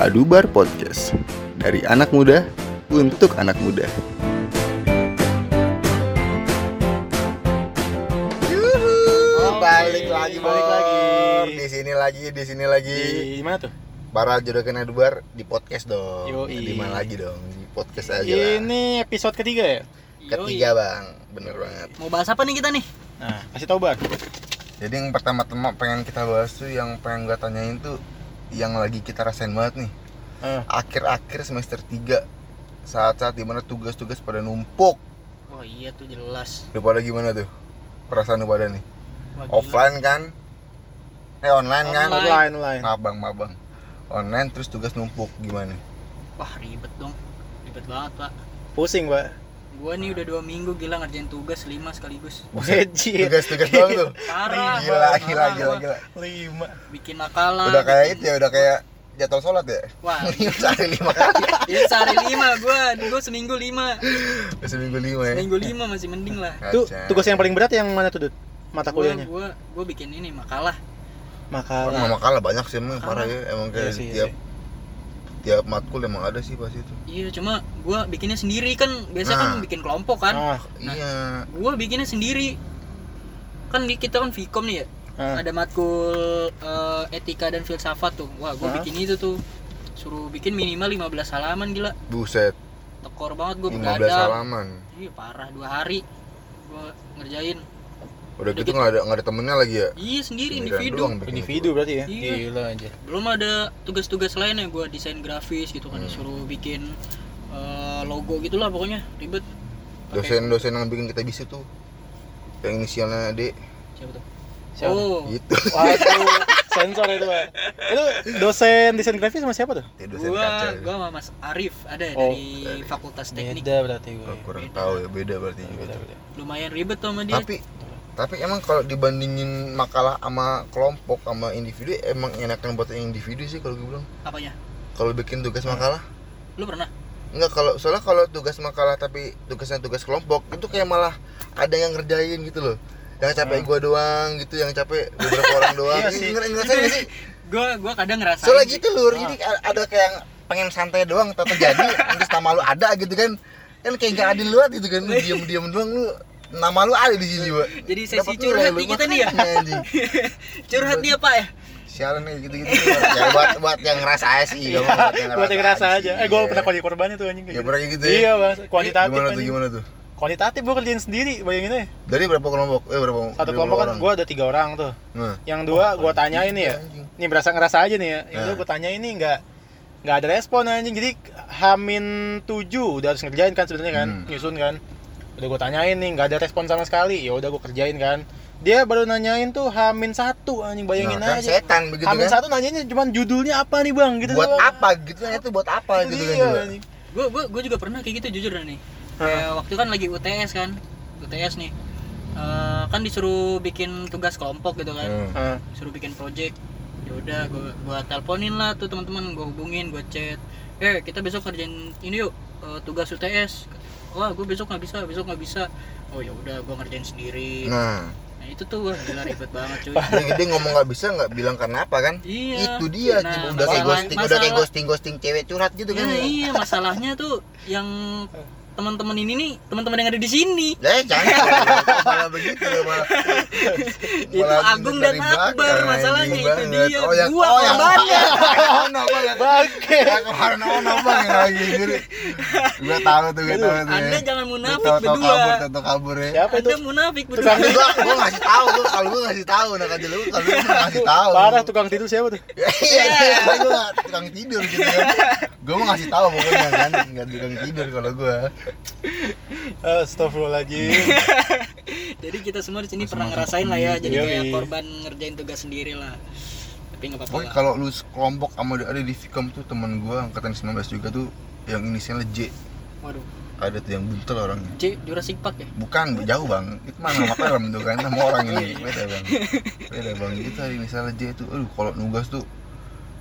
Adubar Podcast Dari anak muda untuk anak muda Yuhu, balik lagi balik Bor. lagi. di sini lagi di sini lagi Di mana tuh? para jodohkan Adubar di podcast dong Yoi. di mana lagi dong di podcast aja lah Ini episode ketiga ya? ketiga bang bener banget Mau bahas apa nih kita nih? Nah, kasih tau Bar jadi yang pertama-tama pengen kita bahas tuh yang pengen gue tanyain tuh yang lagi kita rasain banget nih. Eh, akhir-akhir semester 3 saat-saat di mana tugas-tugas pada numpuk. Oh iya tuh jelas. lu pada gimana tuh? Perasaan lu pada nih? Wah, gila. offline kan? Eh online, kan? Online. Online, online. Mabang mabang. Online terus tugas numpuk gimana? Wah ribet dong. Ribet banget pak. Pusing, Pak Gua nih udah dua minggu gila ngerjain tugas lima sekaligus. Buset tugas-tugas doang tuh Parah. gila parah gila gila gila Lima Bikin nakalan. udah kayak itu ya udah kayak jadwal sholat ya Wah. sehari lima kali Ini sehari lima gua, gua seminggu lima. seminggu lima ya Seminggu lima masih mending lah. Tuh, tugas yang paling berat yang mana tuh, Dut? Mata kuliahnya? gua, gua bikin ini makalah. Makalah mama kalah banyak sih emang parah ya emang kayak Iya sih, iya tiap matkul emang ada sih pas itu Iya cuma gua bikinnya sendiri kan. Biasa kan Nah. bikin kelompok kan. Ah, Nah. iya Gua bikinnya sendiri. Kan di kita kan Vkom nih ya. ah. ada matkul eh, etika dan filsafat tuh wah gue Hah? bikin itu tuh suruh bikin minimal 15 halaman gila buset tekor banget gue 15 begadang halaman iya parah dua hari gue ngerjain udah gitu nggak ada nggak ada temennya lagi ya iya sendiri Sendirian individu doang Individu berarti ya? Iya. Gila aja belum ada tugas-tugas lain ya gue desain grafis gitu kan Hmm. disuruh bikin eh, logo gitulah pokoknya ribet dosen-dosen yang bikin kita bisa tuh yang inisialnya D siapa tuh Siapa? oh gitu Waduh, sensor itu, Pak Itu dosen desain grafis sama siapa tuh? Ya, dosen gue kaca gue sama Mas Arif ada ya Oh, dari dari- Fakultas Teknik Beda berarti gue Oh, kurang Beda. tahu ya beda berarti juga Beda, tuh. beda. lumayan ribet tuh sama dia tapi tapi emang kalau dibandingin makalah sama kelompok sama individu emang enakan buat yang individu sih kalau gue bilang. Apanya? Kalau bikin tugas makalah. Lu pernah? Enggak kalau soalnya kalau tugas makalah tapi tugasnya tugas kelompok itu kayak malah ada yang ngerjain gitu loh. Yang capek gua doang gitu yang capek beberapa orang doang. Iya sih. Nger- ngerasain sih. Gue gue kadang ngerasain soalnya gitu lur. Jadi a- ada kayak yang pengen santai doang tapi jadi terus nama lu ada gitu kan. Kan kayak gak adil banget gitu kan lu diem diem doang lu nama lu ada di sini juga Jadi sesi Dapat curhat nih kita nih ya. curhat dia pak ya sialan nih gitu gitu ya buat buat yang ngerasa sih Iya, buat yang ngerasa aja. Eh, gue pernah kali korbannya tuh anjing. ya kayak pernah gitu. gitu ya Iya, Bang. Kuantitatif gimana tuh gimana tuh Kuantitatif gue kerjain sendiri, bayangin aja. dari berapa kelompok eh berapa Satu kelompok kan gue ada tiga orang tuh. nah Yang dua gue tanyain nih ya. Nih berasa ngerasa aja nih ya. Yang Nah. dua gue tanyain nih nggak nggak ada respon anjing. Jadi Hamin tujuh udah harus ngerjain kan sebenarnya kan, Hmm. nyusun kan. Udah gue tanyain nih nggak ada respon sama sekali. Ya udah gue kerjain kan. Dia baru nanyain tuh Hamin satu anjing bayangin nah, kan aja. setan begitu Hamin kan. satu nanyanya cuman judulnya apa nih bang? Gitu buat doang. apa gitu kan itu buat apa Itu gitu kan juga. gue gue gue juga pernah kayak gitu jujur dah nih kayak waktu kan lagi UTS kan UTS nih. Eh, kan disuruh bikin tugas kelompok gitu kan. Hmm. Disuruh bikin project. Ya udah gue gua teleponin lah tuh teman-teman gue hubungin gue chat. Eh kita besok kerjain ini yuk eh, tugas UTS wah gue besok nggak bisa besok nggak bisa oh ya udah gue ngerjain sendiri nah nah itu tuh wah gila ribet banget cuy dia, dia ngomong nggak bisa nggak bilang karena apa kan iya itu dia Nah, udah kayak masalah- ghosting udah kayak masalah- ghosting ghosting cewek curhat gitu kan Ya, iya masalahnya tuh yang teman-teman ini nih teman-teman yang ada di sini Eh jangan malah begitu malah. Itu Agung dan Akbar masalahnya, itu banget. dia. Oh, yang, Gua oh, yang korbannya. Ono. Bangke. Ono bang lagi sendiri. Gue tahu tuh, gue tahu tuh. Anda ya. jangan Gua munafik berdua. kabur, kabur ya. Siapa itu? Anda munafik berdua. Gua, gua ngasih tahu, gua kalau gua ngasih tahu, nak aja lu kalau lu ngasih tahu. Parah tukang tidur siapa tuh? Iya, iya, gua gua tukang tidur gitu kan. Gua mau ngasih tahu pokoknya kan, enggak tukang tidur kalau gua. Astagfirullahaladzim Jadi kita semua di sini pernah ngerasain lah ya, jadi Yoi. kayak korban ngerjain tugas sendiri lah. Tapi nggak apa-apa. Kalau lu kelompok sama ada di Vicom tuh temen gua angkatan 19 juga tuh yang inisialnya J. Waduh, Ada tuh yang buntel orangnya. C Jurassic Park ya? Bukan, jauh bang. Itu mah nama film tuh kan, nama orang ini. Beda bang. Beda bang. Itu ada inisialnya J tuh. Aduh, kalau nugas tuh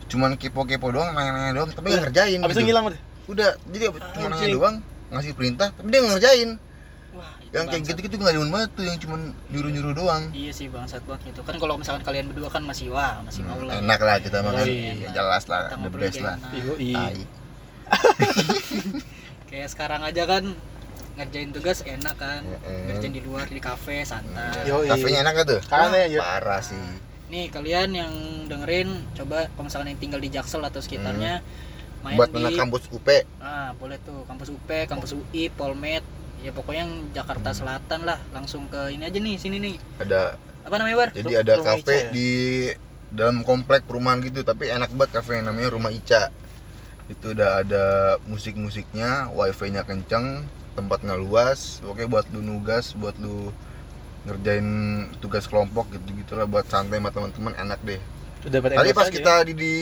cuman kepo-kepo doang, nanya-nanya doang, tapi nggak ngerjain. Abis itu ngilang udah Udah, jadi cuma nanya doang, ngasih perintah, tapi dia ngerjain. Yang kayak gitu-gitu nggak demen banget tuh yang cuman nyuruh-nyuruh doang Iya sih bangsat banget gitu. Kan kalau misalkan kalian berdua kan masih wah, masih mau lah. enak lah kita makan Iya. jelas lah Kita the best lah. Kayak sekarang aja kan ngerjain tugas enak kan. Ngerjain di luar di kafe santai. I. kafenya enak gak tuh Kan ya, parah sih Nih kalian yang dengerin coba kalau misalkan yang tinggal di Jaksel atau sekitarnya main buat di kampus UP Ah, boleh tuh kampus UP, kampus UI, Polmed. Ya pokoknya yang Jakarta Selatan lah, langsung ke ini aja nih, sini nih. ada Apa namanya, War? jadi ada Rumah kafe Ica ya? di dalam komplek perumahan gitu tapi enak banget kafe yang namanya Rumah Ica itu udah ada musik-musiknya wifi-nya kenceng tempatnya luas oke buat lu nugas buat lu ngerjain tugas kelompok gitu gitulah buat santai sama teman-teman enak deh tadi pas aja. kita di, di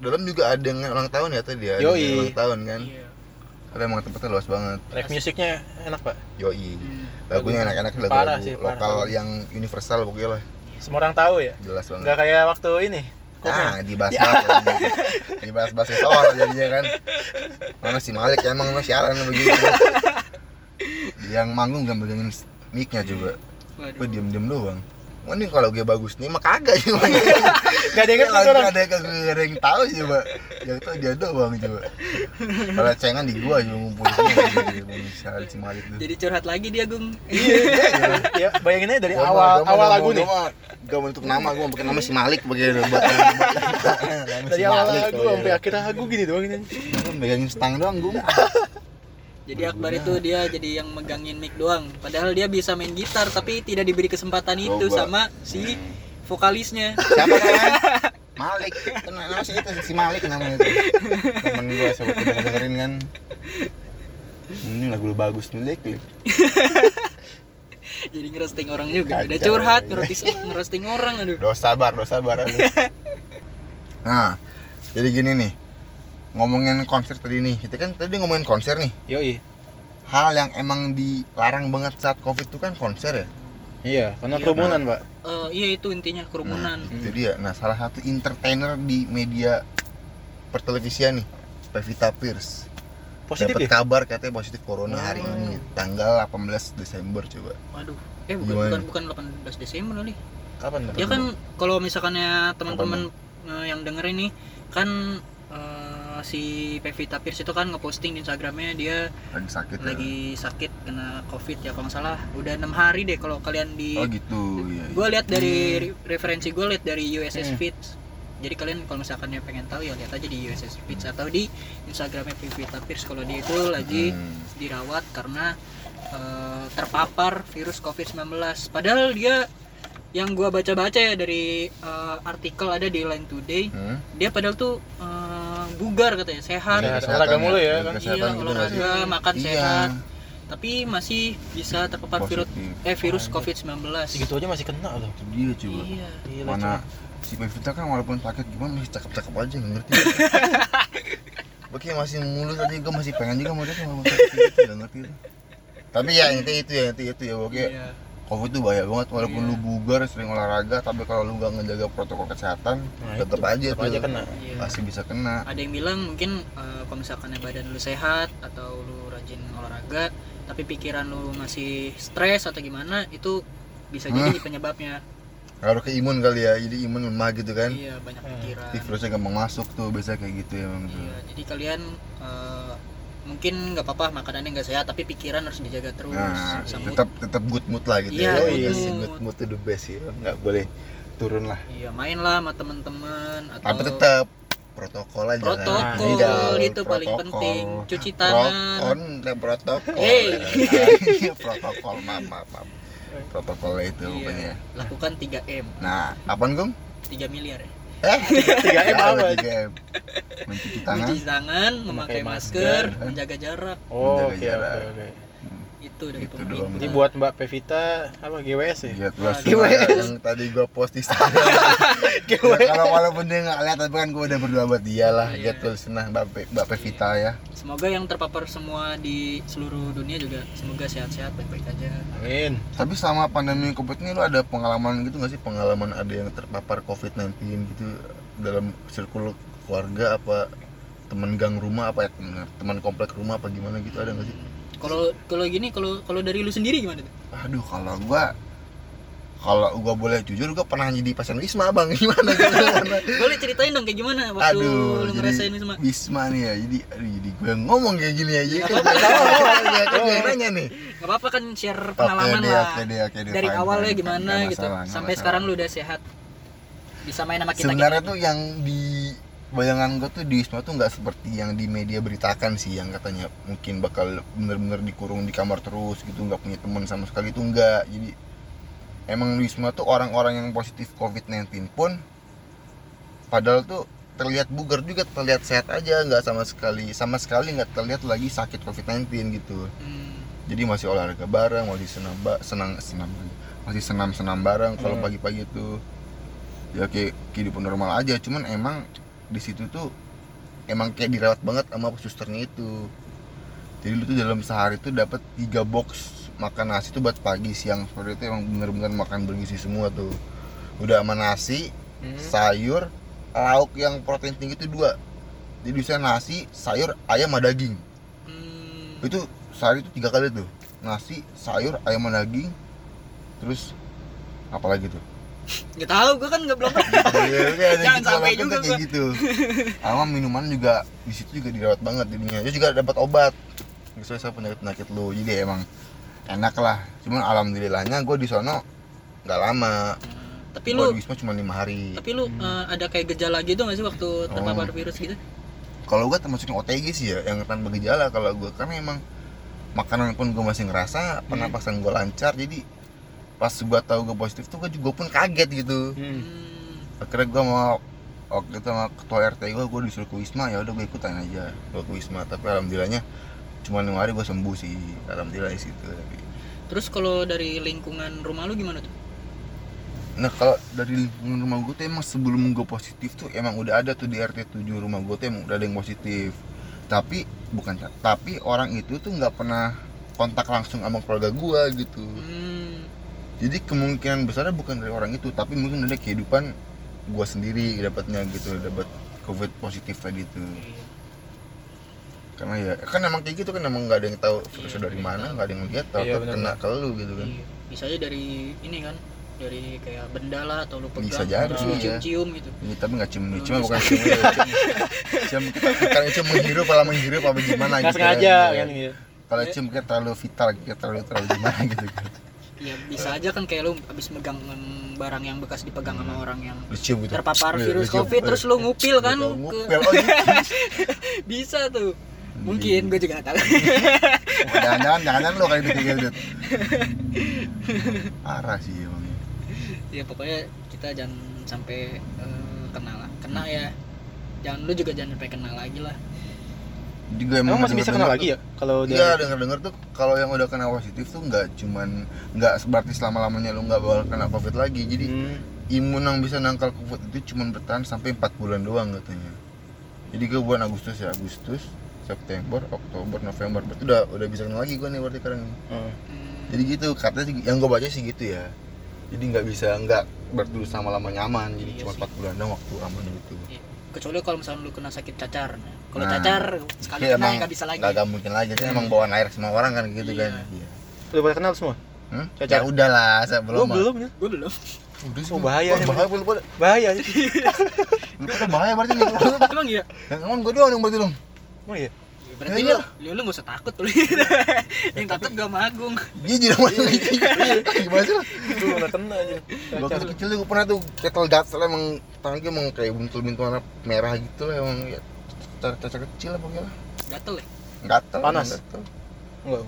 dalam juga ada yang ulang tahun ya tadi ya ulang tahun kan Iya. Ada emang tempatnya luas banget Rap musiknya enak, Pak. yoi Hmm. lagunya enak-enak lagu, Parah lagu sih, parah. lokal yang universal pokoknya lah Semua orang tahu ya. jelas banget Enggak kayak waktu ini. Komen. Nah, dibahas bahas dibahas bahas soal jadinya kan. Mana si Malik emang lu sialan begitu. Yang manggung gak megangin mic-nya juga. Gue diem-diem doang. Mending kalau gue bagus nih mah kagak cuma. Gak ada yang ngerti orang. ada yang kagak ada yang tahu coba. Yang tahu dia doang coba. Kalau cengan di gua juga ngumpul. Misalnya si Malik tuh. Jadi curhat lagi dia, Gung. Iya, iya. ya, bayangin aja dari Gua awal awal lagu nih. Gak mau untuk nama, gua mau pakai nama si Malik begitu buat Dari awal lagu sampai akhir lagu gini doang ini. Megangin stang doang gua. Jadi Akbar itu dia jadi yang megangin mic doang. Padahal dia bisa main gitar tapi tidak diberi kesempatan itu Coba. sama si vokalisnya. Siapa namanya? Malik. Itu nama si itu si Malik namanya itu. Temen gua sobat udah dengerin kan. Ini lagu lu bagus nih. Lik. jadi ngerosting orang juga. Udah curhat, ngerosting, ngerosting orang aduh. Dosa bar, dosa bar. aduh. Nah, jadi gini nih. Ngomongin konser tadi nih. Kita kan tadi ngomongin konser nih. Yoi. Hal yang emang dilarang banget saat Covid itu kan konser ya. Iya, karena Iya, kerumunan, Pak. Eh, iya itu intinya kerumunan. Nah, itu dia. Nah, salah satu entertainer di media pertelevisian nih, Pevita Pierce. Positif Dapat ya? kabar katanya positif corona hari Oh. ini, tanggal 18 Desember coba. Waduh. Eh bukan Gimana? bukan bukan 18 Desember kali. Kapan? Ya kan kalau misalkannya teman-teman eh, yang dengerin nih kan si Pevita Pierce itu kan ngeposting di Instagramnya dia Lagi sakit ya. lagi sakit kena covid ya kalau nggak salah udah enam hari deh kalau kalian di Oh gitu, iya. iya. gue lihat dari re- referensi gue lihat dari USS Hmm. Feeds jadi kalian kalau misalkan yang pengen tahu ya lihat aja di USS Feeds atau di Instagramnya Pevita Pierce kalau dia itu lagi Hmm. dirawat karena eh, terpapar virus COVID-19. Padahal dia yang gua baca-baca ya dari eh, artikel ada di Line Today, Hmm? dia padahal tuh eh, bugar katanya, sehat. Sehat. Kesehatan olahraga mulu ya, Jaga kan? kesehatan Iya, gitu olahraga, makan Iya. sehat. Tapi masih bisa terpapar virus eh virus Anjir. COVID-19. Segitu aja masih kena loh. Itu dia coba. Iya. Mana si Pevita kan walaupun sakit gimana masih cakep-cakep aja nggak ngerti. Oke masih mulus aja gue masih pengen juga mau sama sakit gitu nggak ngerti. Tapi ya intinya itu ya intinya itu ya oke. Iya. Covid tuh bahaya banget walaupun Iya. lu bugar sering olahraga tapi kalau lu nggak ngejaga protokol kesehatan Nah, tetap aja Tetap tuh aja kena. Iya. pasti bisa kena. Ada yang bilang mungkin eh, kalau misalkan badan lu sehat atau lu rajin olahraga, tapi pikiran lu masih stres atau gimana, itu bisa jadi Hmm. penyebabnya. Ngaruh ke imun kali ya jadi imun lemah gitu kan. Iya, banyak Hmm. pikiran. Jadi virusnya gampang masuk tuh biasa kayak gitu ya tuh. Iya, jadi kalian eh, mungkin nggak apa-apa makanannya nggak sehat, tapi pikiran harus dijaga terus. Nah, tetap tetap good mood lah gitu Iya, ya. good mood. good mood itu the best sih. Nggak boleh turun lah. Iya, main lah sama temen-temen atau Tapi tetap protokol aja protokol itu paling protokol. penting. Cuci tangan. Dan protokol. Hey. Protokol maaf maaf maaf. Protokolnya itu Iya, pokoknya. lakukan 3M, Nah, apaan Gong? 3 miliar ya. Eh, 3M apa? 3M. Mencuci tangan. Mencuci tangan, memakai masker, masker. menjaga jarak. Oh, Menjaga oke, jarak. oke, oke. Itu dari Itu pemerintah. doang. Jadi buat Mbak Pevita apa GWS ya? Iya, tuh Ah, semua GWS. yang tadi gua post di Instagram. Ya, kalau walaupun dia nggak lihat tapi kan gua udah berdoa buat dia lah. Iya. Dia tulis nah Mbak Pe- Mbak Pevita ya. Semoga yang terpapar semua di seluruh dunia juga semoga sehat-sehat baik-baik aja. Amin. Tapi selama pandemi Covid ini lu ada pengalaman gitu nggak sih? Pengalaman ada yang terpapar COVID-19 gitu dalam circle keluarga apa teman gang rumah apa ya teman- teman komplek rumah apa gimana gitu ada nggak sih? Kalau kalau gini kalau kalau dari lu sendiri gimana tuh? Aduh kalau gua kalau gua boleh jujur gua pernah jadi pasien Wisma bang. Gimana gimana boleh ceritain dong kayak gimana waktu aduh lu ngerasain Wisma? Wisma nih ya jadi aduh jadi gue yang ngomong kayak gini aja. Kan apa-apa. ya kan yang nanya nih. Nggak apa-apa kan share pengalaman deh lah. deh oke deh dari fine, awalnya fine. gimana gitu. masalah, nggak sampai masalah. sekarang lu udah sehat. Bisa main sama kita sebenarnya tuh yang di bayangan gue tuh di Wisma tuh nggak seperti yang di media beritakan sih yang katanya mungkin bakal bener-bener dikurung di kamar terus gitu nggak punya teman sama sekali tuh nggak. Jadi emang di Wisma tuh orang-orang yang positif COVID-19 pun padahal tuh terlihat bugar juga terlihat sehat aja nggak sama sekali sama sekali nggak terlihat lagi sakit COVID-19 gitu. Hmm, jadi masih olahraga bareng masih senam ba senang senam masih senam senam bareng kalau Hmm. pagi-pagi tuh. Ya kayak kehidupan normal aja cuman emang di situ tuh emang kayak dirawat banget sama susternya itu. Jadi lu tuh dalam sehari tuh dapat tiga box makan nasi tuh buat pagi siang sore itu emang bener-bener makan bergizi semua tuh. Udah sama nasi Hmm. sayur lauk yang protein tinggi itu dua. Jadi bisa nasi sayur ayam sama daging. Hmm, itu sehari itu tiga kali tuh. Nasi sayur ayam sama daging. Terus apa lagi tuh nggak tahu gua kan nggak belum Iya, Jangan gitu, sampai apa pun juga kayak gua. gitu. Sama minuman juga di situ juga dirawat banget jadinya. Dia juga dapat obat. Sesuai sama penyakit penyakit lu. Jadi emang enak lah. Cuman alhamdulillahnya gue di sono nggak lama. Tapi gue lu di Wisma cuma lima hari. tapi lu eh, ada kayak gejala gitu nggak sih waktu terpapar Oh. virus gitu? Kalau gue termasuk yang OTG sih ya yang tanpa gejala kalau gue karena emang makanan pun gue masih ngerasa pernapasan gue lancar. Jadi pas gue tahu gue positif tuh gue juga pun kaget gitu. Hmm. Akhirnya gue mau waktu itu sama ketua RT gue gue disuruh ke Wisma ya udah gue ikutan aja gue ke Wisma. Tapi alhamdulillahnya cuma lima hari gue sembuh sih alhamdulillah di situ. Tapi terus kalau dari lingkungan rumah lu gimana tuh? Nah kalau dari lingkungan rumah gue tuh emang sebelum gue positif tuh emang udah ada tuh di RT 7 rumah gue tuh emang udah ada yang positif. Tapi bukan tapi orang itu tuh nggak pernah kontak langsung sama keluarga gue gitu. Hmm, jadi kemungkinan besarnya bukan dari orang itu tapi mungkin ada kehidupan gue sendiri dapatnya gitu dapat covid positif tadi tuh karena ya kan emang kayak gitu kan emang nggak ada yang tahu virusnya dari mana nggak ada yang lihat tahu Iya, kena ke lu gitu kan. Iya. bisa aja dari ini kan dari kayak benda lah atau lu pegang Bisa jadi, terus lu iya. cium-cium gitu. Iya, tapi nggak cium cuma bukan cium cium, cium kita bukan cium menghirup kalau menghirup apa gimana nggak gitu sengaja Iya. kan gitu kalau cium kita terlalu vital kita terlalu terlalu gimana gitu kan ya bisa aja kan kayak lu abis megang barang yang bekas dipegang sama orang yang lu cium gitu terpapar Iya, virus covid terus lu ngupil kan? ngupil oh bisa tuh. Mungkin gue juga gak tahu. Jangan-jangan jangan lu kayak kayak gitu. Arah sih emang. Ya pokoknya kita jangan sampai eh, kena lah. Kena ya. Jangan lu juga jangan sampai kena lagi lah juga emang masih bisa kena lagi ya kalau dia iya denger denger tuh kalau yang udah kena positif tuh nggak cuman nggak berarti selama lamanya lu nggak bakal kena covid lagi jadi Hmm. imun yang bisa nangkal covid itu cuman bertahan sampai 4 bulan doang katanya jadi gue bulan Agustus ya Agustus September Oktober November berarti udah udah bisa kena lagi gue nih berarti sekarang. Hmm. Jadi gitu katanya yang gue baca sih gitu ya jadi nggak bisa nggak berterus sama lama nyaman jadi Iya cuma. 4 bulan doang waktu aman gitu iya. kecuali kalau misalnya lu kena sakit cacar kalau Nah, cacar sekali Tapi kena nggak bisa lagi. nggak mungkin lagi. Itu emang bawaan air semua orang kan gitu Iya. kan. Iya. udah pada kenal semua? Hmm? Cacar. ya udahlah saya belum belum belum ya. Gue belum. Udah sih Oh, bahaya Oh, nih. bahaya pada bahaya. Lu pada bahaya berarti nih emang iya? Yang aman gue doang yang berarti dong. Oh iya? Ya, berarti Iya. lu lu, lu gak usah takut tuh yang takut gak magung. Dia jadi sama gimana sih itu udah kena aja Gua kecil kecil gue pernah tuh ketel gatel emang tangan gue emang kayak buntul-buntul warna merah gitu lah emang ya cacar cacar kecil lah pokoknya lah gatel ya? Gatel Panas? gatel. enggak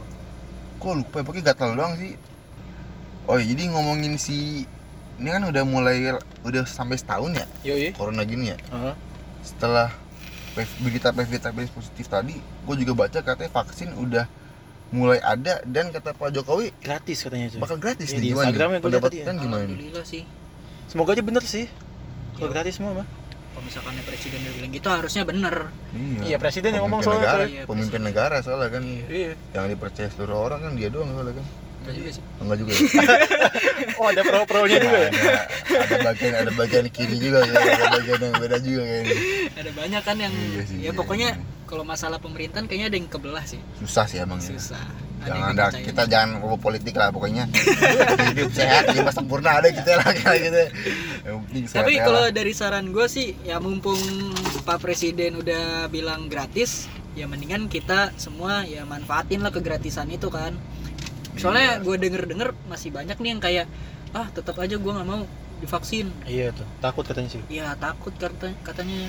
kok lupa ya? Pokoknya gatel doang sih. Oh iya, jadi ngomongin si ini kan udah mulai udah sampai setahun ya? Yo iya. Corona gini ya? Heeh. setelah P- berita berita positif tadi gue juga baca katanya vaksin udah mulai ada dan kata Pak Jokowi gratis katanya itu bakal gratis Iya, nih di gimana Instagramnya gua lihat pendapat ya. gimana alhamdulillah sih. Semoga aja bener sih. Kalau Iya. gratis semua mah kalau misalkan presiden udah bilang gitu harusnya bener iya presiden yang ngomong soalnya negara, Iya, pemimpin negara soalnya kan iya yang dipercaya seluruh orang kan dia doang soalnya kan Enggak juga sih. enggak juga ya? Oh, ada pro-pronya juga ya? ada, ada bagian ada bagian kiri juga ya. ada bagian yang beda juga kayaknya Ada banyak kan yang Iya sih, ya iya. pokoknya kalau masalah pemerintahan kayaknya ada yang kebelah sih. susah sih emang ya. Jangan ada kita jangan ngomong politik lah pokoknya hidup sehat jiwa sempurna ada kita lah kayak gitu yang penting sehat Tapi ya kalau lah. dari saran gue sih ya mumpung Pak Presiden udah bilang gratis, ya mendingan kita semua ya manfaatin lah kegratisan itu kan. Soalnya Iya. gue denger-denger masih banyak nih yang kayak ah tetap aja gue nggak mau divaksin. Iya tuh, takut katanya sih. Ya takut kata katanya.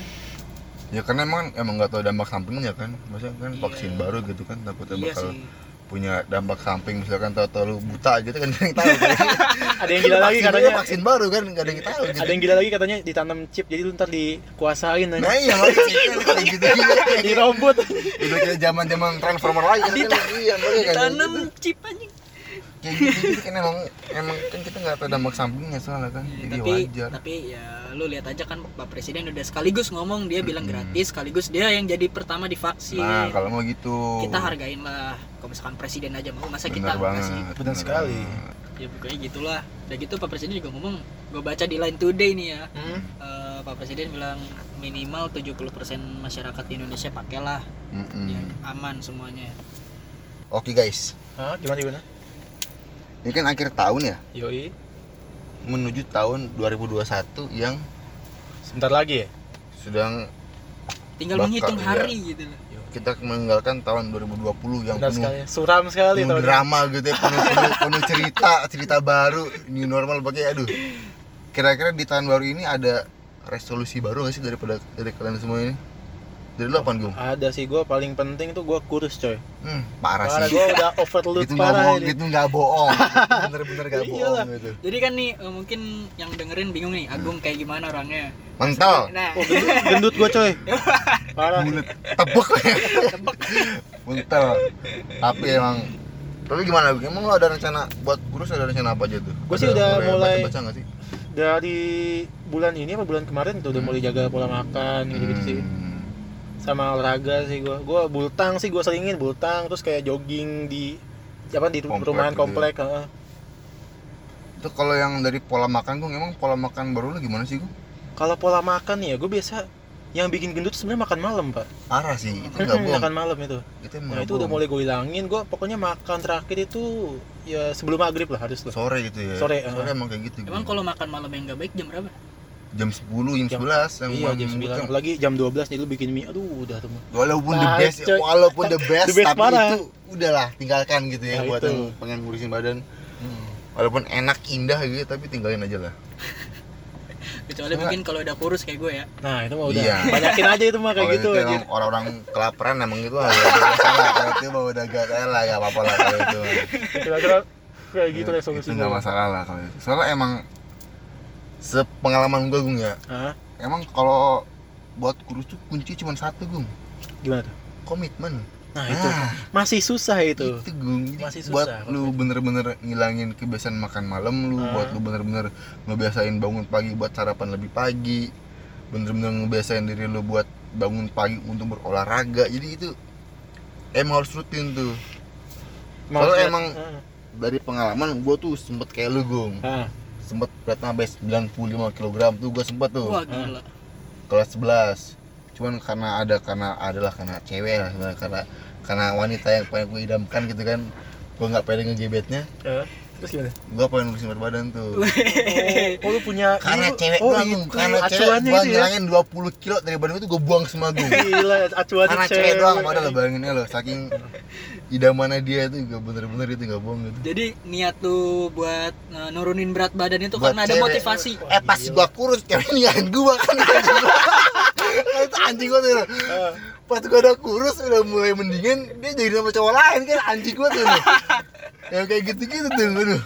ya karena emang emang nggak tahu dampak sampingnya kan maksudnya kan Iya. vaksin baru gitu kan takutnya Iya bakal sih. Punya dampak samping misalkan tahu-tahu lu buta gitu kan yang tahu Ada yang gila lagi katanya. vaksin baru kan nggak ada yang tahu gitu. Ada yang gila lagi katanya ditanam chip jadi lu ntar dikuasain nah aja. iya makanya kayak gitu Di robot. udah kayak zaman zaman transformer lagi kan iya kayak Ditanam gitu. chip aja. Kayak gitu, kan emang emang kan kita nggak tahu dampak sampingnya soalnya kan jadi tapi wajar tapi ya lu lihat aja kan Pak Presiden udah sekaligus ngomong dia bilang Mm-mm. gratis sekaligus dia yang jadi pertama divaksin. nah kalau mau gitu kita hargain lah kalau misalkan presiden aja mau masa benar kita nggak banget sih Benar sekali. ya pokoknya gitulah udah gitu pak presiden juga ngomong gue baca di line today nih ya Hmm. eh, pak presiden bilang minimal 70% masyarakat di Indonesia pakailah Mm-mm. ya, aman semuanya oke guys Hah, gimana gimana? Ini kan akhir tahun ya Yoi. menuju tahun 2021 yang Sebentar lagi ya? sedang tinggal Bakal, menghitung iya. hari gitu loh kita meninggalkan tahun 2020 yang Benar penuh sekali. Suram sekali penuh tahun ini. drama gitu ya penuh, penuh, penuh cerita cerita baru new normal pakai aduh kira-kira di tahun baru ini ada resolusi baru gak sih daripada dari kalian semua ini dari lu apaan gue Ada sih gue paling penting tuh gue kurus coy. hmm, parah Parah sih. gue udah overload itu nggak parah bohong ini. itu nggak bohong. Bener-bener nggak bohong Iyalah. gitu. Jadi kan nih eh, mungkin yang dengerin bingung nih Agung kayak gimana orangnya? Mental. Nah. Oh, gendut, gendut gue coy. Parah. bulat tebek. Mental. Tapi emang tapi gimana emang lo ada rencana buat kurus ada rencana apa aja tuh? Gua sih udah mulai- baca-baca nggak sih? Dari bulan ini apa bulan kemarin tuh udah mulai jaga pola makan gitu-gitu sih. Sama olahraga sih gue. Gue bultang sih gue seringin bultang terus kayak jogging di apa di Komplek perumahan gitu ya. komplek. heeh. itu kalau yang dari pola makan gue emang pola makan baru lo gimana sih gue Kalau pola makan nih ya gue biasa yang bikin gendut sebenarnya makan malam pak. parah sih itu nggak bohong makan malam itu. itu Nah itu udah mulai gue hilangin. Gue pokoknya makan terakhir itu ya sebelum maghrib lah harus lah. sore gitu ya Sore, sore uh. emang kayak gitu emang kalau makan malam yang nggak baik jam berapa jam 10 jam Jam- 11 yang Iya jam gitu. 9 Apalagi jam 12 nih lu bikin mie Aduh udah tuh mah walaupun the Nah, best coy. walaupun the best, The best tapi parah. itu udahlah tinggalkan gitu ya Nah, buat itu. yang pengen ngurusin badan walaupun enak indah gitu tapi tinggalin aja lah kecuali mungkin kalau udah kurus kayak gue ya Nah itu mah udah Iya. Banyakin aja itu mah kayak kalau gitu itu aja emang orang-orang kelaparan emang itu ada masalah kalau itu mah udah gak lah gak apa-apa lah kalau itu Kira-kira kayak gitu Ya, resolusi itu nggak gua. masalah lah kalau itu soalnya emang sepengalaman gue gung ya. Hah? emang kalau buat kurus tuh kunci cuma satu gung. Gimana tuh? komitmen. Nah itu. Nah, Masih susah itu. Itu gung. Jadi Masih buat susah, lu bener-bener ngilangin kebiasaan makan malam lu Ah. buat lu bener-bener ngebiasain bangun pagi buat sarapan lebih pagi bener-bener ngebiasain diri lu buat bangun pagi untuk berolahraga. Jadi itu emang harus rutin tuh. Maksudnya- emang- Heeh. dari pengalaman gue tuh sempet kayak lu gung. Hah. Sempet berat sampai 95 kg tuh gue sempet tuh. Wah gila. Kelas 11 cuman karena ada karena adalah karena cewek lah sebenarnya karena karena wanita yang pengen gue idamkan gitu kan. Gue nggak pede ngegebetnya. Eh, Terus gimana? gue pengen ngurusin berat badan tuh. Oh, oh lu punya karena ini- cewek oh, itu Gung. karena cewek acuannya gue itu ya? ngilangin 20 kilo dari badan gue tuh gue buang semua gue Gila acuannya karena cewek. doang padahal lo bayanginnya lo saking idamannya dia itu gak bener-bener itu gak bohong gitu. Jadi niat tuh buat uh, nurunin berat badan itu Buat karena ada cewek. motivasi? Eh pas gua kurus cewek ninggalin gua kan. Anjing gua itu anjing gua tuh. Pas gua udah kurus udah mulai mendingan dia jadi sama cowok lain kan anjing gua tuh. Yang kayak gitu-gitu tuh aduh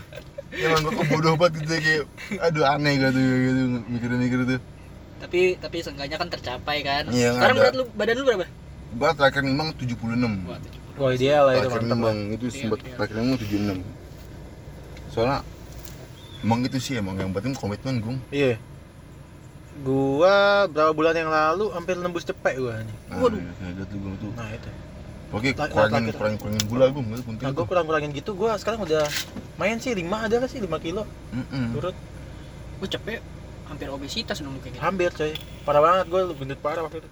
emang gua kebodoh banget gitu kayak aduh aneh gua tuh gitu mikir-mikir tuh. Tapi tapi seenggaknya kan tercapai kan. Iya, sekarang ada. berat lu badan lu berapa? Gua terakhir nimbang 76 wah 70 Wah ideal lah itu terakhir mantap lah. nimbang itu sempat iya. terakhir nimbang 76 soalnya emang itu sih emang yang penting komitmen gung. Iya. Gua berapa bulan yang lalu hampir nembus cepet gua nih. Nah, Waduh. gitu gua tuh Nah itu. Oke, kurangin, kurangin, kurangin gula gue, itu penting Nah, gue tuh. kurang kurangin gitu, gue sekarang udah main sih 5 ada gak sih? 5 kilo. Mm-mm. turut. Gue capek hampir obesitas dong kayak gitu. Hampir coy. Parah banget gue gendut parah waktu itu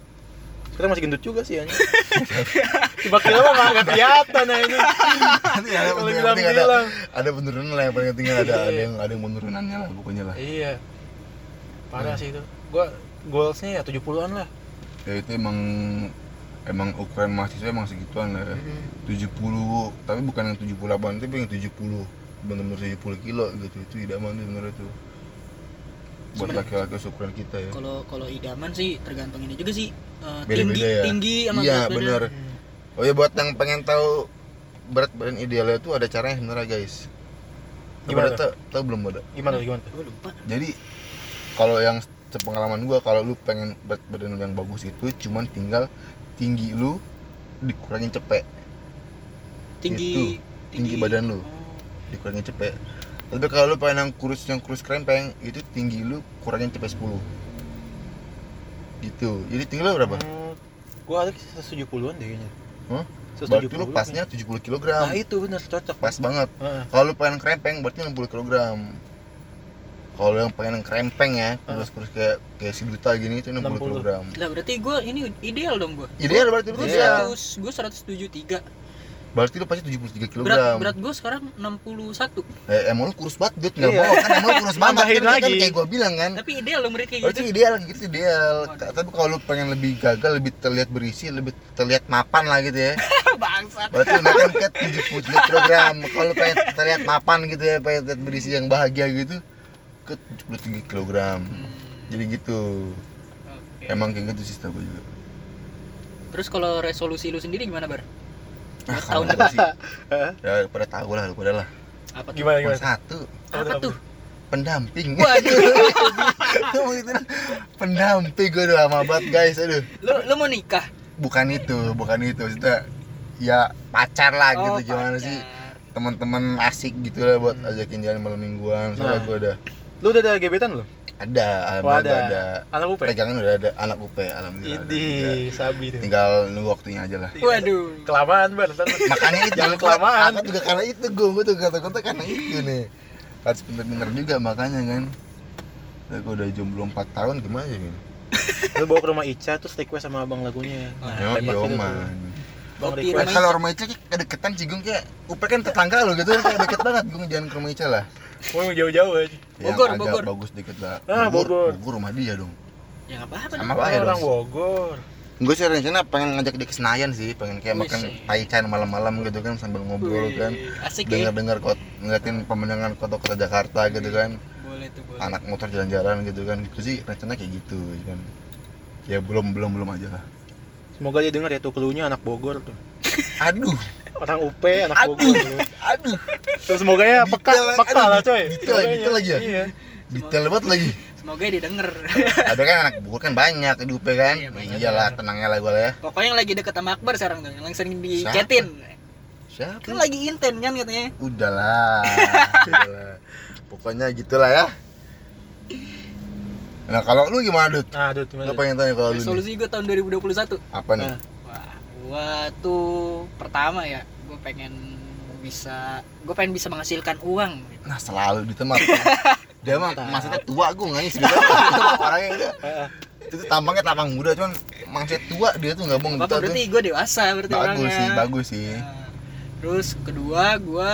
sekarang masih gendut juga sih anjing 5 kilo mah nggak- nggak kelihatan ini Nanti ada, Kalau penting, bilang penting ada, ada penurunan lah yang paling penting ada, ada Iya. yang ada yang penurunannya lah pokoknya lah. iya parah Hmm. sih itu gue goalsnya ya 70-an lah Ya itu emang emang ukuran mahasiswa emang segituan lah. ya. 70 tapi bukan yang 78 tapi yang 70 benar-benar 70 kilo gitu itu idaman tuh sebenarnya tuh buat laki-laki ukuran kita ya. kalau kalau idaman sih tergantung ini juga sih. Eh, Beda-beda tinggi ya? tinggi sama iya bener oh ya buat yang pengen tahu berat badan idealnya tuh ada caranya sebenarnya guys. Gimana tau, tau belum pada gimana tuh, gimana tuh? Gua lupa. Jadi kalau yang sepengalaman gua kalau lu pengen berat badan yang bagus itu cuman tinggal tinggi lu dikurangin cepet. Tinggi tinggi. badan lu. Oh. dikurangin cepet tapi kalau lu pengen yang kurus yang kurus krempeng itu tinggi lu kurangin cepet 10 gitu. Jadi tinggi lu berapa? Hmm, gue ada 170-an deh kayaknya. Hah? 170 berarti lu pasnya 70 kg nah itu bener cocok. Pas banget. Heeh. kalau lu pengen krempeng berarti 60 kg kalau yang pengen yang krempeng ya kurus kurus kayak kayak si duta gini itu 60, 60. kg lah berarti gue ini ideal dong gue ideal berarti lu ideal. seratus gue seratus tujuh tiga berarti lu pasti 73 kg berat berat gue sekarang enam puluh satu eh, emang lu kurus banget Dut nggak Iya. bohong kan emang lu kurus banget Nambahin kan, kan kayak gua bilang kan tapi ideal dong berarti kayak Berarti gitu ideal gitu ideal. Waduh. Tapi kalau lu pengen lebih gagal, lebih terlihat berisi, lebih terlihat mapan lah gitu ya. bangsat Berarti lu makan ke 73 kg. Kalau lu pengen terlihat mapan gitu ya, pengen terlihat berisi yang bahagia gitu ke 73 kg. Hmm, Jadi gitu. oke. Emang kayak gitu sistem gue juga. terus kalau resolusi lu sendiri gimana bar Ah, tahun depan sih, ya pada tahu lah, pada lah. apa tuh? Gimana gimana? Satu, apa tuh? Pendamping. waduh. Gitu pendamping gue udah lama banget guys, aduh. lu lu mau nikah? Bukan itu, bukan itu. Maksudnya ya pacar lah Oh, gitu gimana pacar. sih? Teman-teman asik gitu lah buat ajakin jalan malam mingguan. Soalnya Nah. gue udah lu udah ada gebetan lu ada oh alhamdulillah ada. udah ada. Anak UP pegangan udah ada anak UP alhamdulillah ada Idi, sabi tuh. tinggal nunggu waktunya aja lah. Waduh. Kelamaan lu- makanya itu Jangan kelamaan. aku juga karena itu gue gue tuh kata-kata karena itu nih. Harus bener-bener juga makanya kan. Gue udah jomblo 4 tahun gimana ya gini lu bawa ke rumah Ica terus request sama abang lagunya. Yo, tembak yo tuh. man. Bang request. Kalau rumah Ica kayak kedeketan sih gue kayak UP kan tetangga lo gitu kayak deket banget gue jalan ke rumah Ica lah. Oh, yang jauh-jauh aja. Yang Bogor, agak Bogor. bagus deket lah. Ah, Bogor. Bogor. Rumah dia dong. Ya nggak apa-apa sama apa ya orang Bogor. gue sih rencana pengen ngajak dia ke Senayan sih pengen kayak Wih, makan sih. taichan malam-malam gitu kan sambil ngobrol Wih, kan. asik ya. Dengar-dengar kot ngeliatin pemandangan kota-kota Jakarta gitu kan. Boleh tuh boleh. Anak motor jalan-jalan gitu kan. Itu sih rencana kayak gitu kan. Ya belum belum belum aja lah Semoga dia dengar ya tuh keluhnya anak Bogor tuh. aduh Orang UP, anak Bogor. tuh. aduh Terus semoga ya peka, Detail, peka aduh, lah coy. detail, detail lagi ya? Iya. detail banget lagi semoga dia denger ada kan anak Bogor kan banyak di UP kan Iya, banyak. iyalah tenangnya lah gue lah ya pokoknya yang lagi deket sama Akbar sekarang tuh yang sering di chatin siapa kan lagi inten kan katanya udahlah udahlah pokoknya gitulah ya nah kalau lu gimana Dut? Nah, aduh gimana? Lu pengen tanya kalau lu nih resolusi gue tahun 2021 apa nih? Nah. Wah, gua tuh pertama ya, gua pengen bisa, gua pengen bisa menghasilkan uang. gitu. Nah selalu di tempat Dia mah maksudnya tua gue ngais gitu Orangnya. Itu tuh tampangnya tampang muda cuman Maksudnya tua dia tuh nggak gitu berarti gua dewasa berarti Bagus orangnya. sih, bagus sih Nah, terus kedua gua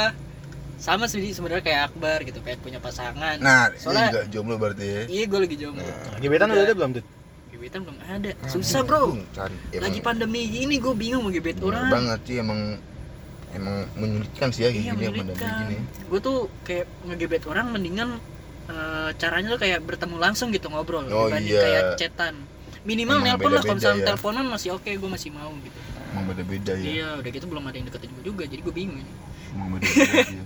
sama sih sebenarnya kayak Akbar gitu, pengen punya pasangan. Nah ini Soalnya- juga jomblo berarti ya Iya, gua lagi jomblo. Nah, Gebetan udah ada belum, Dut? Gebetan belum ada. Susah, Bro. Cari Lagi Emang pandemi gini gua bingung mau gebet bener orang. banget sih emang Emang menyulitkan sih ya kayak Iya, gini pandemi gini Gue tuh kayak ngegebet orang mendingan eh, caranya tuh kayak bertemu langsung gitu ngobrol Oh, dibanding iya. kayak chatan. Minimal nelpon lah kalau misalnya ya. teleponan masih oke, gue masih mau gitu. Emang beda-beda ya Iya, udah gitu belum ada yang deketin gue juga, jadi gue bingung. Emang beda-beda sih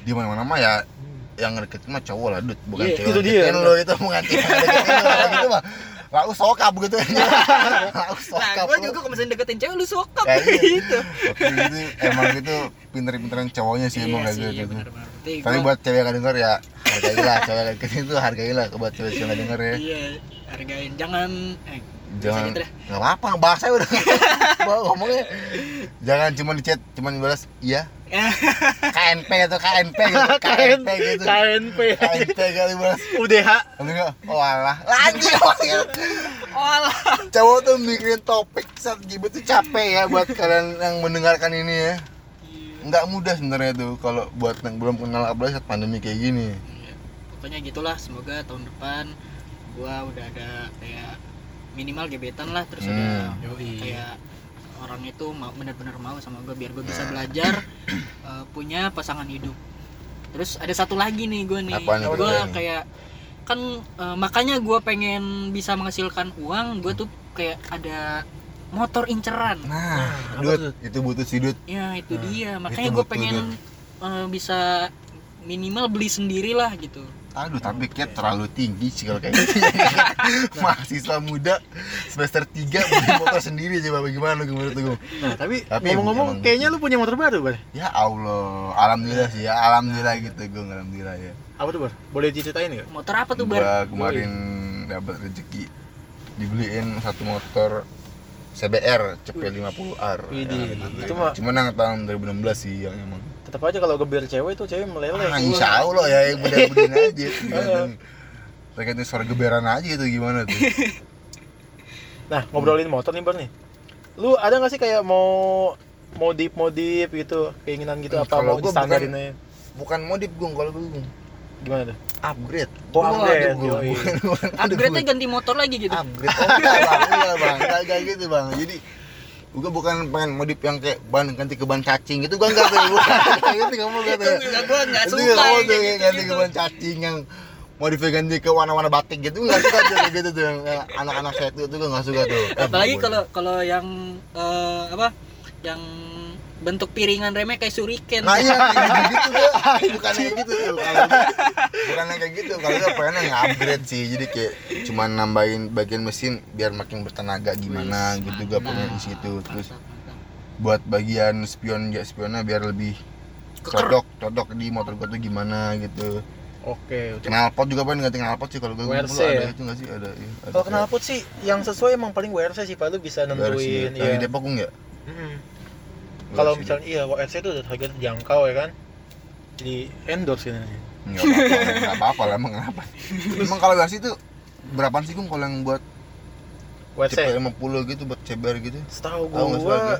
Di mana-mana mah ya yang ngedeketin mah cowok lah Dut bukan Iya, cewek itu dia. Deketin lo itu bukan cewek deketin gitu mah Lalu sokap gitu Lalu Nah, sokap gue lo. juga kalau misalnya deketin cewek lu sokap Ya, iya. gitu. Oke, itu emang itu pinter-pinteran cowoknya sih emang Iya sih, gitu. iya benar-benar. Berarti Tapi gua- buat cewek yang gak denger ya hargailah cewek yang deketin itu hargailah buat cewek yang gak denger ya. Iya, hargain. Jangan eh jangan gitu nggak apa bahasa udah. Bawa ngomongnya. Jangan cuma di chat cuma dibalas iya. KNP atau KNP gitu KNP gitu. KNP KNP kali balas. UDH enggak, oh alah. Lagi oh alah. Cowok tuh mikirin topik saat gibet tuh capek ya Buat kalian yang mendengarkan ini ya. Nggak mudah sebenarnya tuh Kalau buat yang belum kenal apalagi saat pandemi kayak gini. Iya. pokoknya gitulah semoga tahun depan gua udah ada kayak minimal gebetan lah terus ada Hmm. Yoi. kayak orang itu mau benar-benar mau sama gue biar gue bisa Nah. belajar eh, punya pasangan hidup terus ada satu lagi nih gue nih gue kayak kan eh, makanya gue pengen bisa menghasilkan uang gue tuh kayak ada motor inceran Nah, tuh? itu butuh si Dut ya itu Nah, dia makanya gue pengen eh, bisa minimal beli sendiri lah gitu Aduh, tapi kayak terlalu tinggi sih kalau kayak gitu Mahasiswa muda semester 3 beli motor sendiri coba bagaimana gimana tuh Nah, tapi, Tapi ngomong-ngomong kayaknya lu punya motor baru, Bar. Ya Allah, Alhamdulillah sih ya, Alhamdulillah gitu gue Alhamdulillah ya Apa tuh, Bar? Boleh diceritain nggak? motor apa tuh bar Gua kemarin dapat rezeki dibeliin satu motor CBR CP50R. Widih, Ya, itu mah- Cuman yang tahun 2016 sih yang emang. Tetap aja kalau gebir cewek tuh cewek meleleh. Ah, insya Allah ya yang beda-bedain aja. tergantung- Tergantung suara geberan aja itu gimana tuh. Nah, ngobrolin motor nih, Bar nih. Lu ada nggak sih kayak mau modif-modif gitu, keinginan gitu Hmm, apa kalau mau gua distandarin aja? Bukan modif gung kalau gue Gimana tuh? upgrade. Oh, upgrade. Bukan- bukan ada, upgrade-nya gua. ganti motor lagi gitu upgrade oh enggak bang enggak bang enggak, enggak gitu bang jadi gue bukan pengen modif yang kayak ban ganti ke ban cacing itu gue enggak tuh. Gitu kamu enggak tuh gue nggak itu suka tuh gitu, ganti ke gitu. ban cacing yang modifnya ganti ke warna-warna batik gitu nggak suka tuh gitu tuh. Yang anak-anak saya tuh gue nggak suka tuh. Apalagi kalau kalau yang eh, apa yang bentuk piringan remnya kayak suriken nah iya kayak gitu tuh. Bukan kayak gitu tuh kalau bukan yang kayak gitu. Kalau gue pengen nge-upgrade sih. Jadi kayak cuma nambahin bagian mesin biar makin bertenaga gimana Wis, gitu mantap. pengen di situ. terus buat bagian spion ya spionnya biar lebih cocok cocok di motor gue tuh gimana gitu. Oke, itu knalpot juga pengen ganti knalpot sih. Kalau gue WRC ada ya? itu nggak sih? Ada iya, ada Kalau knalpot sih yang sesuai emang paling WRC sih, Pak. Lu bisa WRC ya. nentuin Yang di ya. Depok enggak Mm-mm. Kalau misalnya iya WRC itu udah harga terjangkau ya kan. Jadi endorse ini. Enggak apa-apa, lah emang kenapa Emang kalau WRC itu berapaan sih Gung kalau yang buat WRC. CP50 gitu buat CBR gitu Setahu nggak gua sebagai?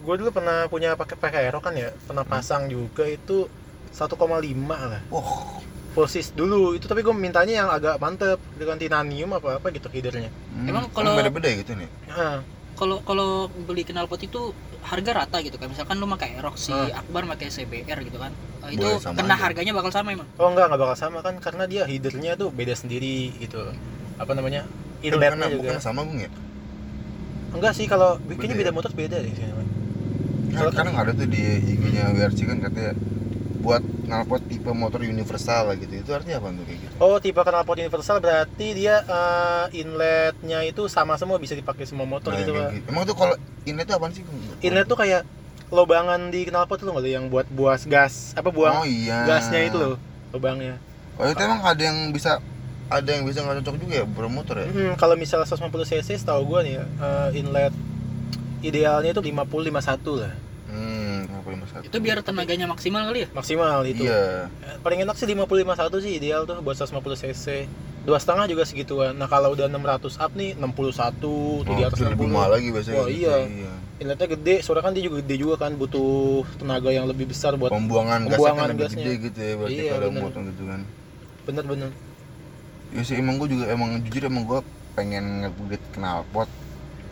gua dulu pernah punya pakai pakai aero kan ya, pernah pasang juga itu 1,5 lah. Wah, Posisi dulu itu tapi gua mintanya yang agak mantep dengan titanium apa apa gitu headernya. hmm, Emang kalau- beda-beda gitu nih Nah, kalau kalau beli knalpot itu harga rata gitu kan misalkan lu pakai Aerox si Ah. Akbar pakai CBR gitu kan Eh, itu Boleh kena aja. harganya bakal sama emang oh enggak enggak bakal sama kan karena dia headernya tuh beda sendiri gitu. Apa namanya? Inletnya juga. bukan sama Gung ya Enggak sih kalau kayaknya Beda beda ya? motor beda deh sih. Nah, sekarang ada tuh di IG-nya WRC kan katanya buat knalpot tipe motor universal lah gitu. Itu artinya apa tuh kayak gitu? Oh, tipe knalpot universal berarti dia eh, inletnya itu sama semua bisa dipakai semua motor Nah, gitu, Pak. gitu. Emang tuh kalau inlet itu apaan sih? Inlet tuh kayak lobangan di knalpot tuh nggak yang buat buas gas apa buang Oh iya. gasnya itu loh lubangnya. Oh itu emang ada yang bisa ada yang bisa nggak cocok juga ya bermotor ya? Hmm, kalau misalnya 150 cc setahu gua nih eh, inlet idealnya itu 50 51 lah Hmm, itu biar tenaganya maksimal kali ya maksimal itu. Iya. Paling enak sih 50 51 sih ideal tuh buat 150 cc. Dua setengah juga segituan. Nah kalau udah 600 up nih 61 tuh di Oh, atas itu lebih 60. mahal lagi biasanya. Wah, gitu. iya. inletnya gede soalnya kan dia juga gede juga kan butuh tenaga yang lebih besar buat Pembuangan, Pembuangan gasnya kan lebih gasnya. gede gitu ya berarti Iya, kalau bener. motor gitu kan. bener-bener Ya sih emang gue juga emang jujur emang gue pengen nge-upgrade knalpot.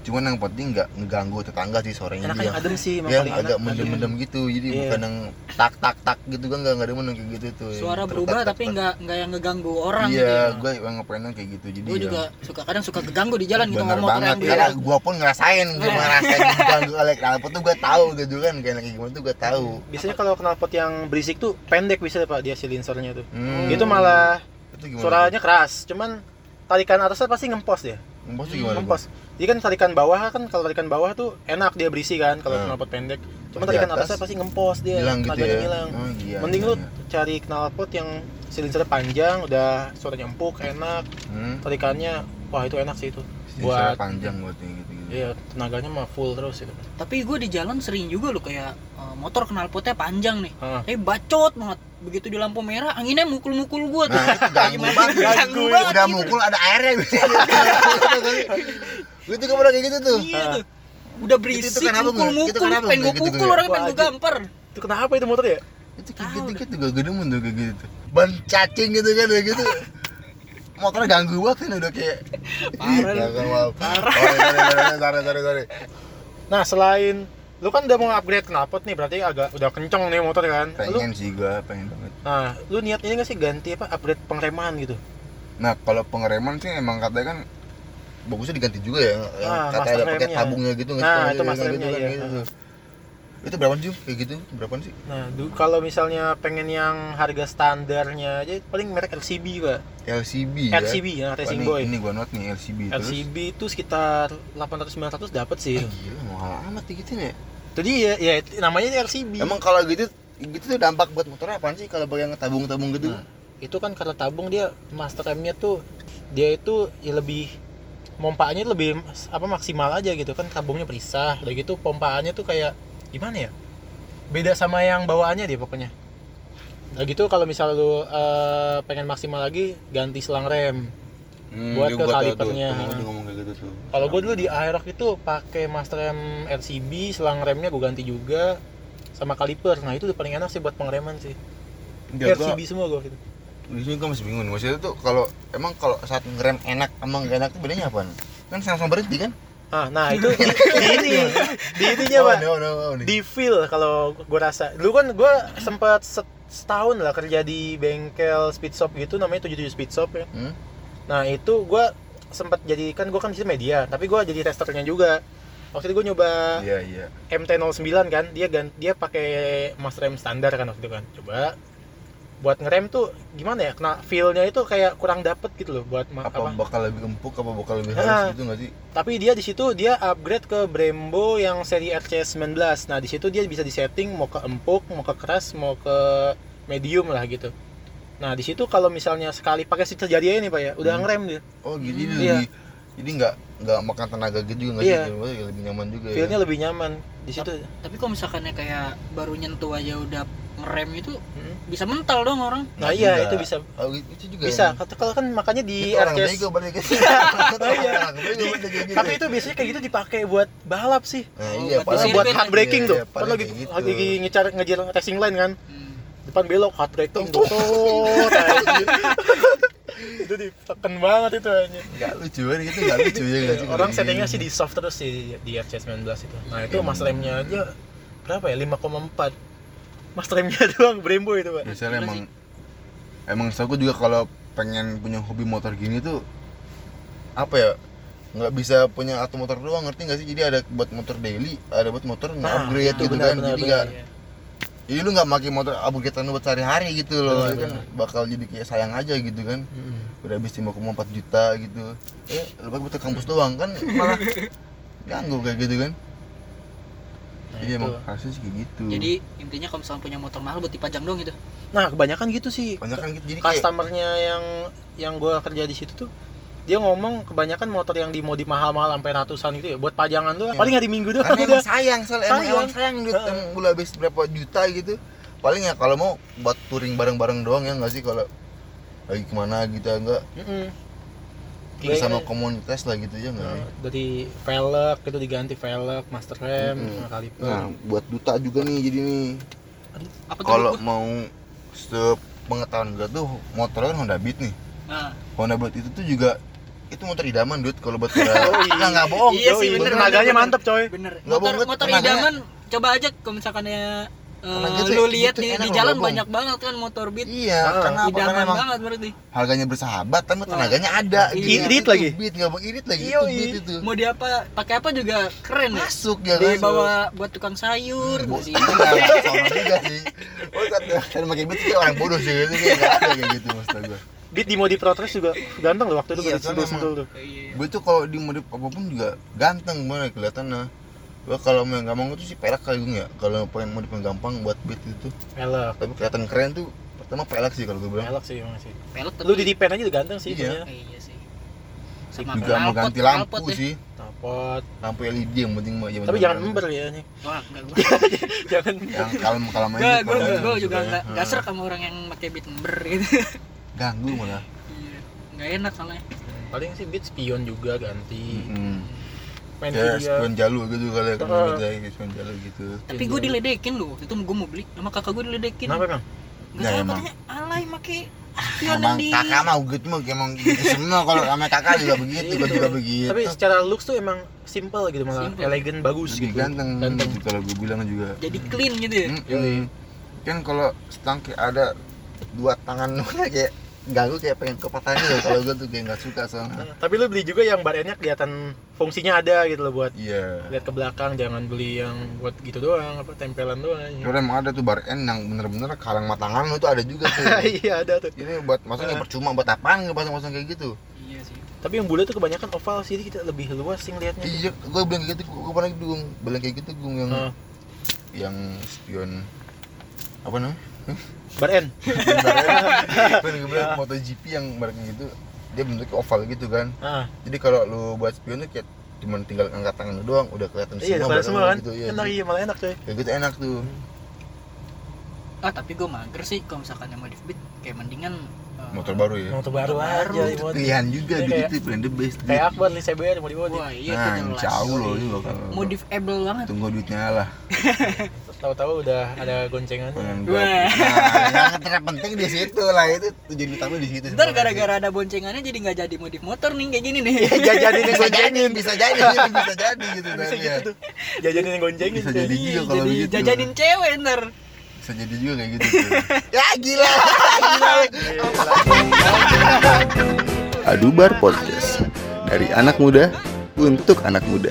Cuman yang penting nggak ngeganggu tetangga sih sorenya dia. yang adem sih Dia paling agak enak mendem-mendem gitu. Jadi Iya. bukan yang tak tak tak gitu kan nggak nggak ada kayak gitu tuh. yang suara berubah tak, tak, tapi nggak nggak yang ngeganggu orang gitu Iya, ya gue emang pengen kayak gitu. Jadi gue ya- juga suka kadang suka keganggu di jalan gitu ngomong banget, yang karena bilang gue pun ngerasain, gue Iya. ngerasain diganggu oleh knalpot tuh gue tahu gitu kan, kayak kayak gimana tuh gue tahu. biasanya kalau knalpot yang berisik tuh pendek bisa pak dia silinsernya tuh Hmm. itu malah itu gimana? suaranya keras cuman tarikan atasnya pasti ngempos dia Ngempos tuh gimana? ngempos jadi kan tarikan bawah kan kalau tarikan bawah tuh enak dia berisi kan kalau Hmm. knalpot pendek cuma tarikan atas, atasnya pasti ngempos dia Hilang gitu ya? hilang Oh, iya, mending iya, lu iya. cari knalpot yang silinsernya panjang udah suaranya empuk enak Hmm. tarikannya wah itu enak sih itu buat panjang buat yang gitu gitu iya tenaganya mah full terus itu. Tapi gue di jalan sering juga loh kayak eh, motor knalpotnya panjang nih. Heeh. tapi bacot banget. Begitu di lampu merah anginnya mukul-mukul gue tuh. Nah itu ganggu banget. ganggu banget udah gitu. mukul ada airnya gitu. Gue juga pernah kayak gitu tuh. Iya tuh. Udah berisik mukul-mukul pengen gue pukul Gue? orang pengen gue gampar itu kenapa itu motor ya? Itu kayak gitu gitu gak gedemen tuh kayak gitu ban cacing gitu kan kayak gitu motornya ganggu banget kan udah kayak. Parah. Mau parah. Sorry sorry sorry sorry nah selain lu kan udah mau upgrade knalpot nih berarti agak udah kenceng nih motor kan? Lu pengen sih gua pengen banget. Nah lu niat ini gak sih ganti apa upgrade pengereman gitu? Nah kalau pengereman sih emang katanya kan bagusnya diganti juga ya. Yang Ah, kata ada pakai tabungnya gitu Nah, itu gitu remnya, kan, iya. gitu. tuh. Itu berapa sih kayak gitu berapa sih? Nah kalau misalnya pengen yang harga standarnya aja paling merek LCB pak. LCB ya? LCB ya Wah, Racing Boy. ini gua note nih LCB terus? LCB itu sekitar 800 900 dapat sih. Eh, gila mahal amat gitu ya? Jadi ya, ya namanya LCB emang kalau gitu gitu tuh dampak buat motornya apaan sih kalau bagian tabung-tabung gitu? Nah, itu kan karena tabung dia master remnya tuh dia itu ya lebih pompaannya lebih apa maksimal aja gitu kan tabungnya perisah. Udah gitu pompaannya tuh kayak gimana ya? Beda sama yang bawaannya dia pokoknya. Udah gitu kalau misal lu eh, pengen maksimal lagi ganti selang rem. Hmm, buat ke kalipernya. gitu kalau gue dulu di Aerox itu pakai master rem RCB selang remnya gue ganti juga sama kaliper nah itu udah paling enak sih buat pengereman sih. Enggak, gua- RCB semua gue gitu. Di sini gue masih bingung. Maksudnya tuh kalau emang kalau saat ngerem enak sama nggak enak tuh bedanya apa? Kan sama-sama berhenti kan Ah, nah itu di, di ini, di ininya oh, pak, no, no, no, nih. di feel kalau gue rasa. Dulu kan gue sempat set- setahun lah kerja di bengkel speed shop gitu, namanya 77 speed shop ya. Hmm? Nah itu gue sempat jadi kan gue kan di media, tapi gue jadi testernya juga. Waktu itu gue nyoba iya iya MT09 kan, dia dia pakai master rem standar kan waktu itu kan. Coba buat ngerem tuh gimana ya? Kena feel-nya itu kayak kurang dapet gitu loh buat apa, apa? bakal lebih empuk apa bakal lebih halus gitu nggak sih? Tapi dia di situ dia upgrade ke Brembo yang seri RC19 nah di situ dia bisa disetting mau ke empuk mau ke keras mau ke medium lah gitu. Nah di situ kalau misalnya sekali pakai si terjadi ini pak ya udah Hmm. ngerem dia. Oh gitu jadi Iya. lebih jadi nggak nggak makan tenaga gitu juga nggak Iya. sih Jadi lebih nyaman juga feelnya ya lebih nyaman di situ. tapi kalau misalkannya kayak baru nyentuh aja udah ngerem itu Hmm. bisa mental dong orang. Nah Nggak iya juga. itu bisa. Oh, itu juga bisa ya. kata kalau kan makanya di Itu orang bego balik gitu. Oh, iya. kayak gitu. tapi itu biasanya kayak gitu dipakai buat balap sih. Nah, Oh, iya paling buat hard braking Iya, tuh. Iya, kan lagi gitu. lagi ngejar ngejar racing line kan? Hmm. depan belok hard braking tuh itu ditekan banget itu aja nggak lucu kan itu nggak lucu ya nggak sih orang settingnya sih di soft terus sih di FC19 itu. Nah itu Iya, mas remnya aja berapa ya? 5,4 mas remnya doang Brembo itu pak. Biasanya Gila emang emang aku juga kalau pengen punya hobi motor gini tuh apa ya nggak bisa punya satu motor doang ngerti nggak sih? Jadi ada buat motor daily ada buat motor Nah, upgrade itu gitu benar, kan. benar, jadi nggak Iya. jadi lu nggak pakai motor upgradean lu buat sehari-hari gitu loh Benar, Itu kan? bakal jadi kayak sayang aja gitu kan. Mm. udah habis 5,4 juta gitu. Eh lu pakai buat kampus doang kan malah ganggu kayak gitu kan. Nah, jadi itu. emang harusnya sih kayak gitu. Jadi intinya kalau misalnya punya motor mahal buat dipajang dong gitu. Nah kebanyakan gitu sih. Banyak kan gitu. Jadi kayak customernya yang yang gua kerja di situ tuh dia ngomong kebanyakan motor yang dimodif mahal-mahal sampai ratusan gitu ya buat pajangan tuh Iya. paling hari minggu doang. Karena emang sayang soalnya emang, Sayang. emang sayang duit yang udah habis berapa juta gitu. Paling ya kalau mau buat touring bareng-bareng doang ya nggak sih? Kalau lagi ke mana gitu ya nggak. Mm-mm. Kayak Kayak- sama komunitas lah gitu ya nggak Nah, sih? dari velg itu diganti velg master rem Mm-mm. sama kaliper. Nah buat duta juga nih jadi nih. Apa tuh kalau mau sepengetahuan gue tuh motor kan Honda Beat nih. Nah, Honda Beat itu tuh juga itu motor idaman duit kalau buat para Oh, iya. nggak nggak bohong. Iya sih, bener, tenaganya mantep coy. Bener. Motor bohong, motor idaman coba aja kalau misalkannya eh, Tenaga tuh lu lihat gitu di, di jalan Bang. banyak banget kan motor beat iya karena apa karena emang banget berarti harganya bersahabat tapi tenaganya ada Iya. gitu. Irit lagi. beat nggak bang irit lagi Iya, itu iya. beat itu mau di apa pakai apa juga keren ya masuk ya kan dibawa buat tukang sayur Bo- sih Enggak, enggak, sama juga sih. Oh, kan kan pakai beat kayak orang bodoh sih gitu kayak enggak ada kayak gitu maksud gue. beat di modi protres juga ganteng loh waktu itu Iya, iya, kan sentul tuh Iya. Gue tuh kalau di modif apa pun juga ganteng gimana kelihatannya. Gue kalau mau yang gampang itu sih perak kali gue ya. Kalau pengen modif yang gampang buat beat itu, velg tapi kelihatan keren tuh pertama pelek sih kalau gue bilang. velg sih emang sih pelek lu di dipen aja udah ganteng sih Iya. punya. iya sih sama juga mau ganti lampu ya. sih Knalpot. lampu LED yang penting mah Tapi jangan ember ya nih. wah enggak gua jangan yang kalem kalem aja enggak gua kalau gua, gua gitu juga enggak enggak sama orang yang pakai beat ember gitu ganggu malah iya enggak enak soalnya paling sih beat spion juga ganti. hmm. Main ya video. spion jalur gitu kali ya ya, spion jalur gitu tapi gue diledekin loh waktu itu gue mau beli sama kakak gue diledekin Kenapa? Enggak Ya, tahu emang. katanya alay make emang di kakak mah gitu mah emang gitu semua kalau sama kakak juga begitu kan juga begitu Tapi secara looks tuh emang simple gitu malah Simple. elegan bagus lebih gitu. ganteng, Ganteng. kalau gue bilang juga jadi clean gitu ya Mm-mm. kan kalau stangki ada dua tangan kayak ganggu kayak pengen kepatahin gitu kalau gue tuh kayak nggak suka soalnya. Nah, Tapi lu beli juga yang bar endnya kelihatan fungsinya ada gitu loh buat iya. lihat ke belakang jangan beli yang buat gitu doang apa tempelan doang. Kalau emang ada tuh bar end yang bener-bener kalang matangan lu tuh ada juga tuh. Iya ada tuh. Ini buat maksudnya Ah. percuma buat apaan nggak pasang-pasang kayak gitu? Iya sih. Tapi yang bule tuh kebanyakan oval sih kita lebih luas sih ngeliatnya iya gue bilang kayak gitu gue pernah gitu Gung. bilang kayak gitu gue yang Ah. yang spion apa namanya bar end gue bilang MotoGP yang mereka gitu dia bentuknya oval gitu kan. Ah. Jadi kalau lu buat spion tuh kayak cuma tinggal angkat tangan lu doang udah kelihatan iya semua semua kan? gitu, iya. enak iya malah enak tuh kayak gitu enak tuh. Ah tapi gue mager sih kalau misalkan yang modif beat kayak mendingan motor baru ya? Motor baru Baru. aja pilihan juga Iya, gitu kayak- tuh pilihan the best kayak Akbar nih CBR mau dibawa wah iya nah jauh loh ini bakal modifable banget. Tunggu duitnya lah. Tahu-tahu udah ada gua. Nah, yang terpenting di situ lah itu tujuan utama di situ ntar gara-gara ada boncengannya jadi nggak jadi modif motor nih kayak gini nih. Bisa jadi goncengin bisa jadi gitu, bisa jadi gitu bisa tadi ya. gitu tuh. Jajanin goncengin Bisa jadi juga kalau jadi begitu. jajanin cewek ntar bisa jadi juga kayak gitu tuh. ya gila gila Adubar Podcast dari anak muda untuk anak muda.